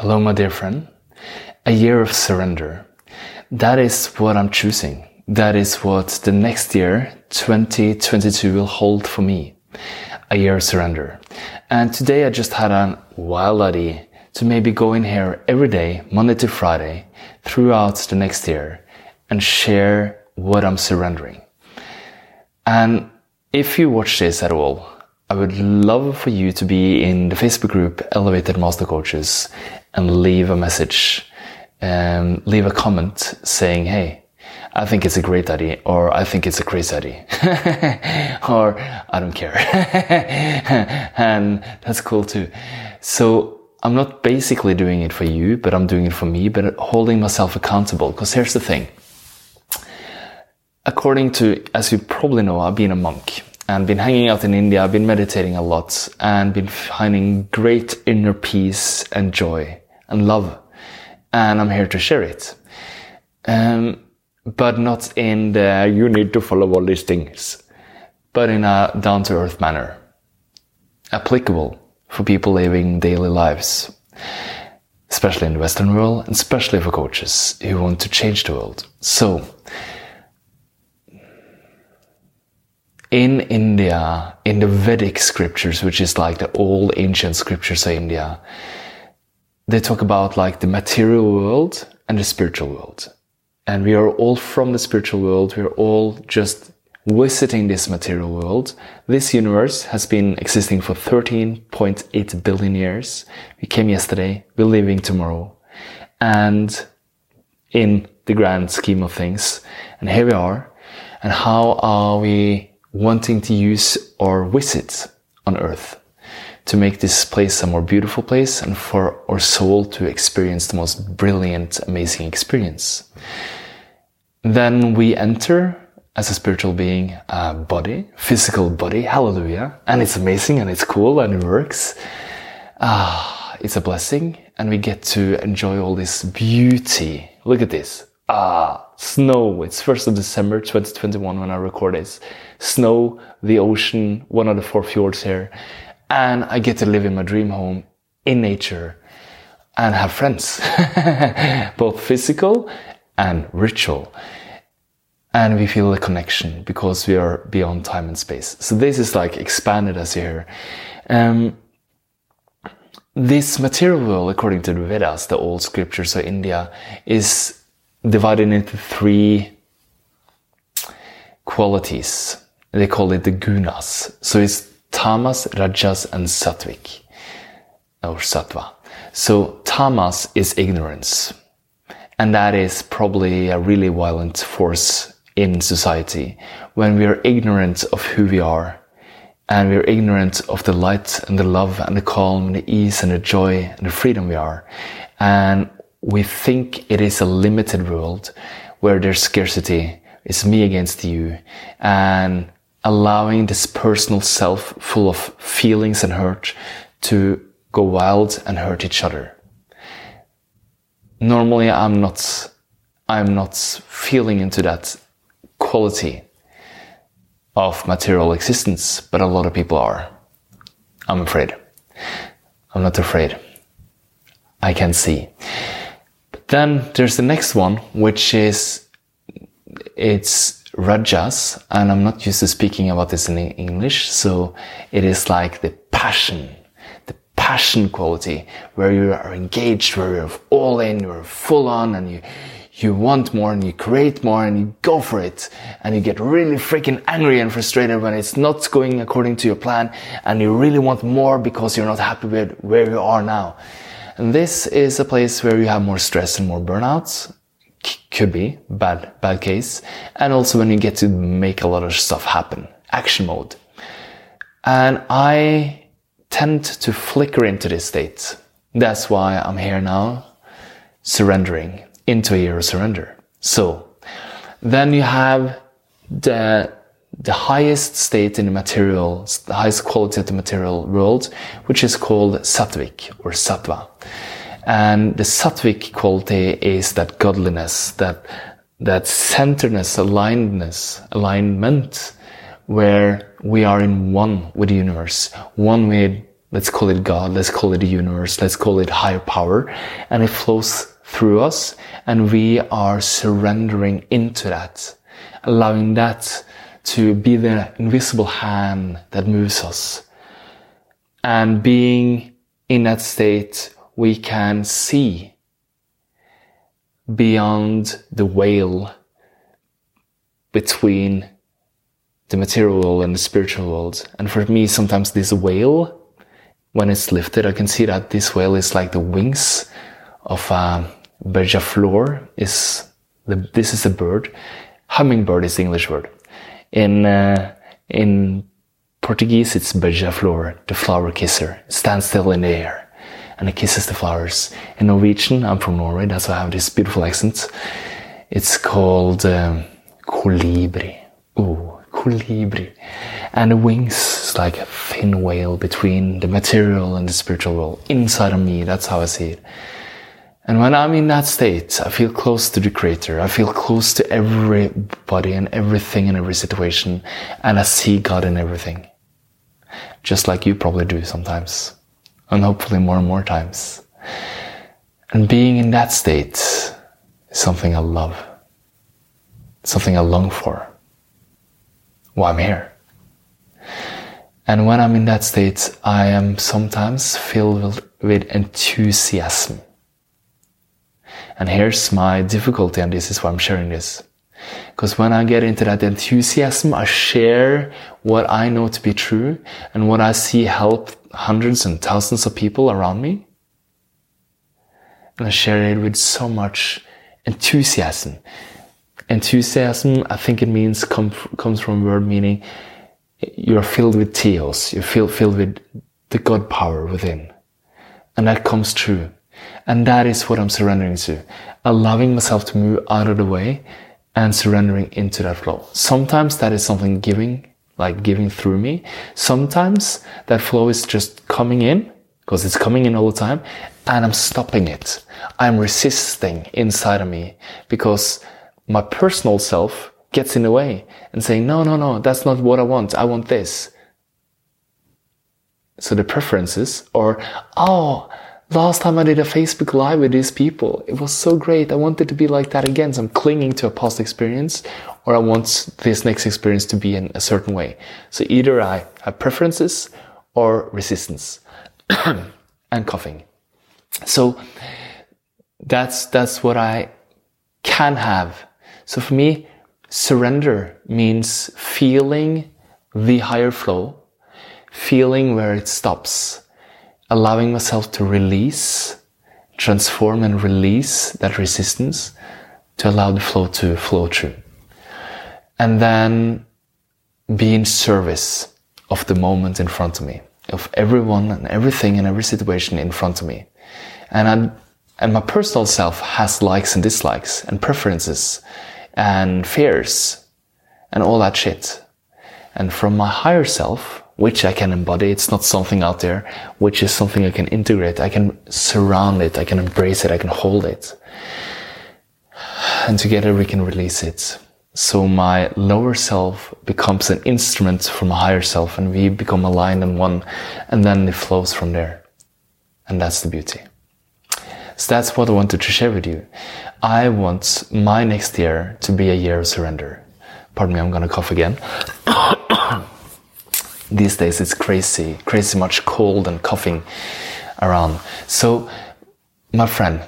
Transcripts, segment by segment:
Hello, my dear friend. A year of surrender. That is what I'm choosing. That is what the next year, 2022, will hold for me. A year of surrender. And today I just had a wild idea to maybe go in here every day, Monday to Friday, throughout the next year and share what I'm surrendering. And if you watch this at all, I would love for you to be in the Facebook group Elevated Master Coaches and leave a message, um, leave a comment saying, Hey, I think it's a great idea, or I think it's a crazy idea, or I don't care. and that's cool too. So I'm not basically doing it for you, but I'm doing it for me, but holding myself accountable. Because here's the thing. According to, as you probably know, I've been a monk and been hanging out in India. I've been meditating a lot and been finding great inner peace and joy and love. And I'm here to share it. Um, but not in the, you need to follow all these things, but in a down to earth manner. Applicable for people living daily lives, especially in the Western world, and especially for coaches who want to change the world. So, in India, in the Vedic scriptures, which is like the old ancient scriptures of India, they talk about like the material world and the spiritual world. And we are all from the spiritual world. We are all just visiting this material world. This universe has been existing for 13.8 billion years. We came yesterday. We're leaving tomorrow. And in the grand scheme of things, and here we are. And how are we wanting to use our visit on earth to make this place a more beautiful place and for our soul to experience the most brilliant, amazing experience. Then we enter as a spiritual being a body, physical body, hallelujah. And it's amazing and it's cool and it works. Ah, it's a blessing and we get to enjoy all this beauty. Look at this. Ah, snow. It's 1st of December 2021 when I record this. Snow, the ocean, one of the four fjords here. And I get to live in my dream home in nature and have friends, both physical and ritual. And we feel the connection because we are beyond time and space. So this is like expanded as you hear. Um, this material world, according to the Vedas, the old scriptures of India, is divided into three qualities. They call it the gunas. So it's tamas, rajas, and sattvic, or sattva. So tamas is ignorance. And that is probably a really violent force in society when we are ignorant of who we are and we're ignorant of the light and the love and the calm and the ease and the joy and the freedom we are. And we think it is a limited world where there's scarcity. It's me against you and allowing this personal self full of feelings and hurt to go wild and hurt each other. Normally I'm not, I'm not feeling into that quality of material existence, but a lot of people are. I'm afraid. I'm not afraid. I can see. But then there's the next one, which is it's rajas, and I'm not used to speaking about this in English, so it is like the passion, the passion quality, where you are engaged, where you're all in, you're full on, and you you want more and you create more and you go for it and you get really freaking angry and frustrated when it's not going according to your plan and you really want more because you're not happy with where you are now. And this is a place where you have more stress and more burnouts. Could be bad, bad case. And also when you get to make a lot of stuff happen. Action mode. And I tend to flicker into this state. That's why I'm here now, surrendering into a year of surrender. So then you have the the highest state in the material, the highest quality of the material world, which is called sattvic or sattva. And the sattvic quality is that godliness, that, that centeredness, alignedness, alignment, where we are in one with the universe, one with let's call it God, let's call it the universe, let's call it higher power, and it flows through us, and we are surrendering into that, allowing that to be the invisible hand that moves us. And being in that state, we can see beyond the veil between the material and the spiritual world. And for me, sometimes this veil, when it's lifted, I can see that this veil is like the wings of a beija Is the, this is a bird. Hummingbird is the English word. In uh, in Portuguese, it's beija-flor, the flower kisser. Stands still in the air and it kisses the flowers. In Norwegian, I'm from Norway, that's why I have this beautiful accent. It's called um, colibri. Ooh, colibri. And the wings is like a thin veil between the material and the spiritual world. Inside of me, that's how I see it. And when I'm in that state, I feel close to the creator. I feel close to everybody and everything in every situation. And I see God in everything just like you probably do sometimes, and hopefully more and more times. And being in that state is something I love, something I long for. Why I'm here. And when I'm in that state, I am sometimes filled with enthusiasm. And here's my difficulty, and this is why I'm sharing this. Because when I get into that enthusiasm, I share what I know to be true and what I see help hundreds and thousands of people around me. And I share it with so much enthusiasm. Enthusiasm, I think it means come, comes from a word meaning you're filled with theos. You're filled with the God power within. And that comes true. And that is what I'm surrendering to. Allowing myself to move out of the way and surrendering into that flow. Sometimes that is something giving, like giving through me. Sometimes that flow is just coming in because it's coming in all the time and I'm stopping it. I'm resisting inside of me because my personal self gets in the way and saying, no, no, no, that's not what I want. I want this. So the preferences or, oh, Last time I did a Facebook Live with these people, it was so great. I wanted to be like that again. So I'm clinging to a past experience or I want this next experience to be in a certain way. So either I have preferences or resistance and coughing. So that's, that's what I can have. So for me, surrender means feeling the higher flow, feeling where it stops allowing myself to release, transform and release that resistance to allow the flow to flow through. And then be in service of the moment in front of me, of everyone and everything and every situation in front of me. And i and my personal self has likes and dislikes and preferences and fears and all that shit. And from my higher self, which I can embody. It's not something out there, which is something I can integrate. I can surround it. I can embrace it. I can hold it. And together we can release it. So my lower self becomes an instrument for my higher self and we become aligned in one and then it flows from there. And that's the beauty. So that's what I wanted to share with you. I want my next year to be a year of surrender. Pardon me, I'm gonna cough again. These days it's crazy, crazy much cold and coughing around. So, my friend,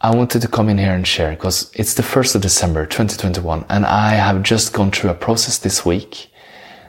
I wanted to come in here and share because it's the 1st of December 2021 and I have just gone through a process this week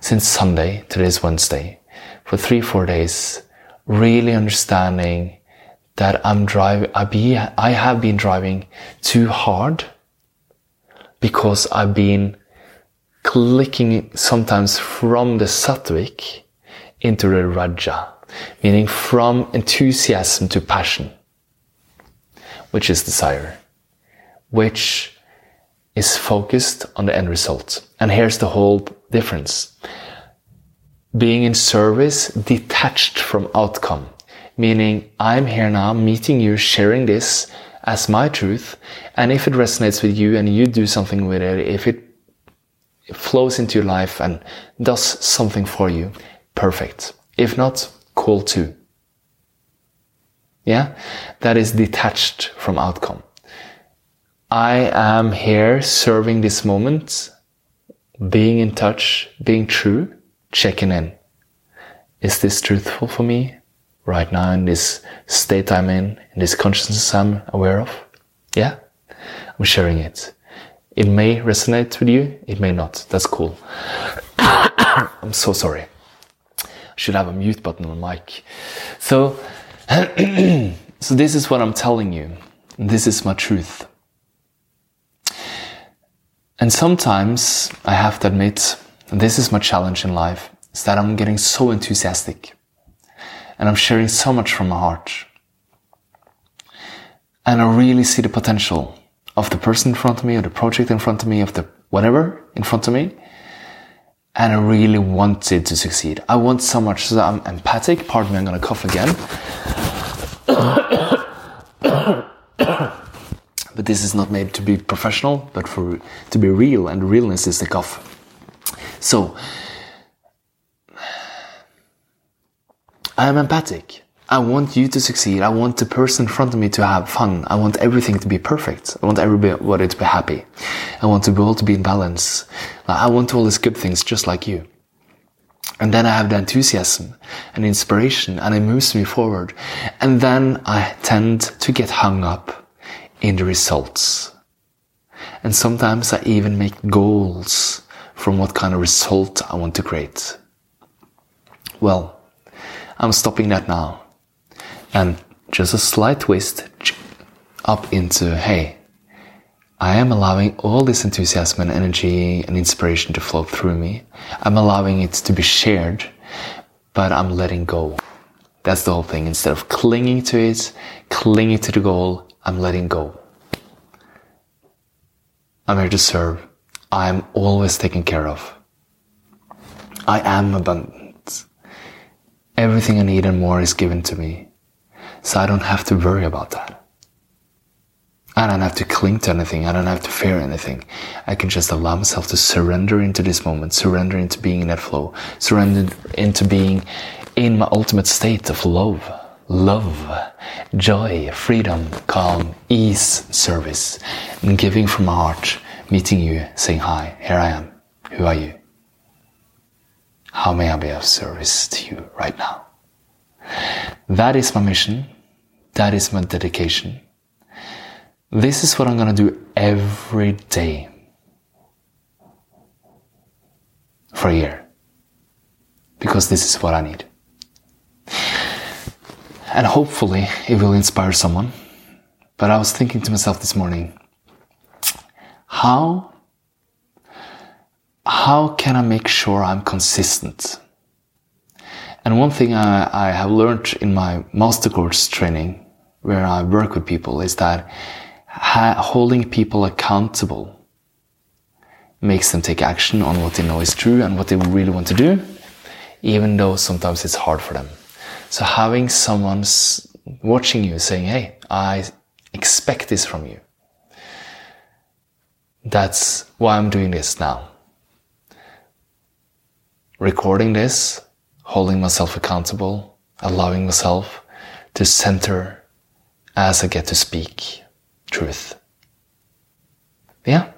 since Sunday, today's Wednesday, for three, four days, really understanding that I'm driving, I, be, I have been driving too hard because I've been clicking sometimes from the sattvic into the raja, meaning from enthusiasm to passion, which is desire, which is focused on the end result. And here's the whole difference. Being in service detached from outcome, meaning I'm here now meeting you, sharing this as my truth. And if it resonates with you and you do something with it, if it flows into your life and does something for you, perfect. If not, call two. Yeah? That is detached from outcome. I am here serving this moment, being in touch, being true, checking in. Is this truthful for me right now in this state I'm in, in this consciousness I'm aware of? Yeah? I'm sharing it. It may resonate with you, it may not. That's cool. I'm so sorry. I should have a mute button on my mic. So, so this is what I'm telling you. This is my truth. And sometimes I have to admit, this is my challenge in life, is that I'm getting so enthusiastic and I'm sharing so much from my heart. And I really see the potential of the person in front of me, or the project in front of me, of the whatever in front of me. And I really want it to succeed. I want so much, so I'm empathic. Pardon me, I'm gonna cough again. but this is not made to be professional, but for to be real, and realness is the cough. So, I am empathic. I want you to succeed. I want the person in front of me to have fun. I want everything to be perfect. I want everybody to be happy. I want the world to be in balance. I want all these good things just like you. And then I have the enthusiasm and inspiration and it moves me forward. And then I tend to get hung up in the results. And sometimes I even make goals from what kind of result I want to create. Well, I'm stopping that now and just a slight twist up into, hey, I am allowing all this enthusiasm and energy and inspiration to flow through me. I'm allowing it to be shared, but I'm letting go. That's the whole thing. Instead of clinging to it, clinging to the goal, I'm letting go. I'm here to serve. I'm always taken care of. I am abundant. Everything I need and more is given to me. So I don't have to worry about that. I don't have to cling to anything. I don't have to fear anything. I can just allow myself to surrender into this moment, surrender into being in that flow, surrender into being in my ultimate state of love, love, joy, freedom, calm, ease, service, and giving from my heart, meeting you, saying, Hi, here I am. Who are you? How may I be of service to you right now? That is my mission. That is my dedication. This is what I'm going to do every day for a year. Because this is what I need. And hopefully it will inspire someone. But I was thinking to myself this morning, how, how can I make sure I'm consistent? And one thing I, I have learned in my master course training where I work with people is that holding people accountable makes them take action on what they know is true and what they really want to do, even though sometimes it's hard for them. So having someone watching you saying, Hey, I expect this from you. That's why I'm doing this now. Recording this, holding myself accountable, allowing myself to center as I get to speak truth. Yeah,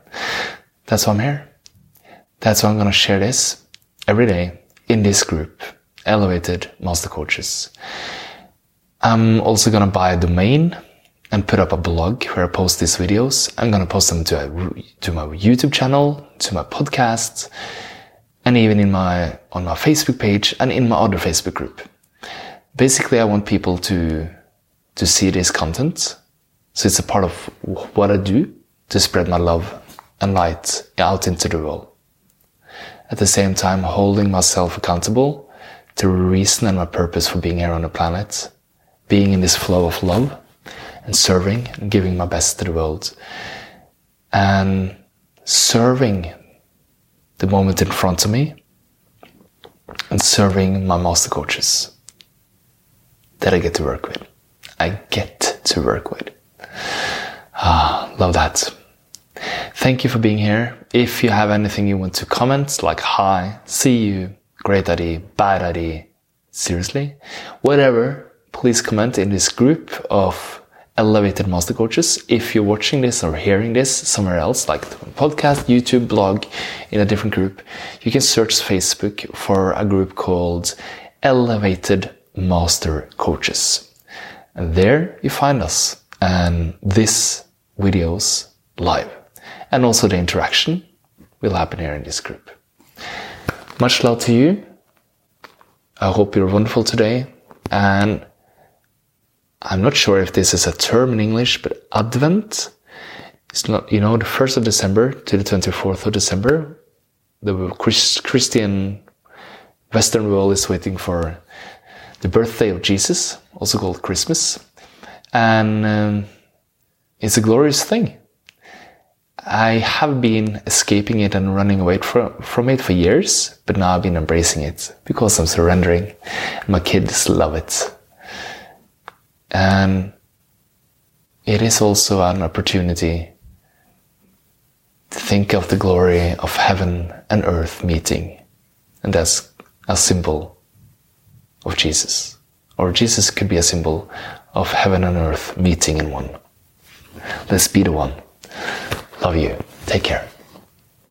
that's why I'm here. That's why I'm going to share this every day in this group, Elevated Master Coaches. I'm also going to buy a domain and put up a blog where I post these videos. I'm going to post them to, a, to my YouTube channel, to my podcast, and even in my, on my Facebook page and in my other Facebook group. Basically, I want people to to see this content. So it's a part of what I do to spread my love and light out into the world. At the same time, holding myself accountable to reason and my purpose for being here on the planet, being in this flow of love and serving and giving my best to the world and serving the moment in front of me and serving my master coaches that I get to work with. I get to work with. Ah, love that. Thank you for being here. If you have anything you want to comment, like hi, see you, great idea, bad idea, seriously? Whatever, please comment in this group of elevated master coaches. If you're watching this or hearing this somewhere else, like podcast, YouTube, blog, in a different group, you can search Facebook for a group called Elevated Master Coaches. And there you find us and this videos live. And also the interaction will happen here in this group. Much love to you. I hope you're wonderful today and I'm not sure if this is a term in English, but Advent is not, you know, the 1st of December to the 24th of December. The Christian Western world is waiting for the birthday of Jesus, also called Christmas. And um, it's a glorious thing. I have been escaping it and running away from, from it for years, but now I've been embracing it because I'm surrendering. My kids love it. And it is also an opportunity to think of the glory of heaven and earth meeting. And that's a symbol of Jesus. Or Jesus could be a symbol of heaven and earth meeting in one. Let's be the one. Love you. Take care.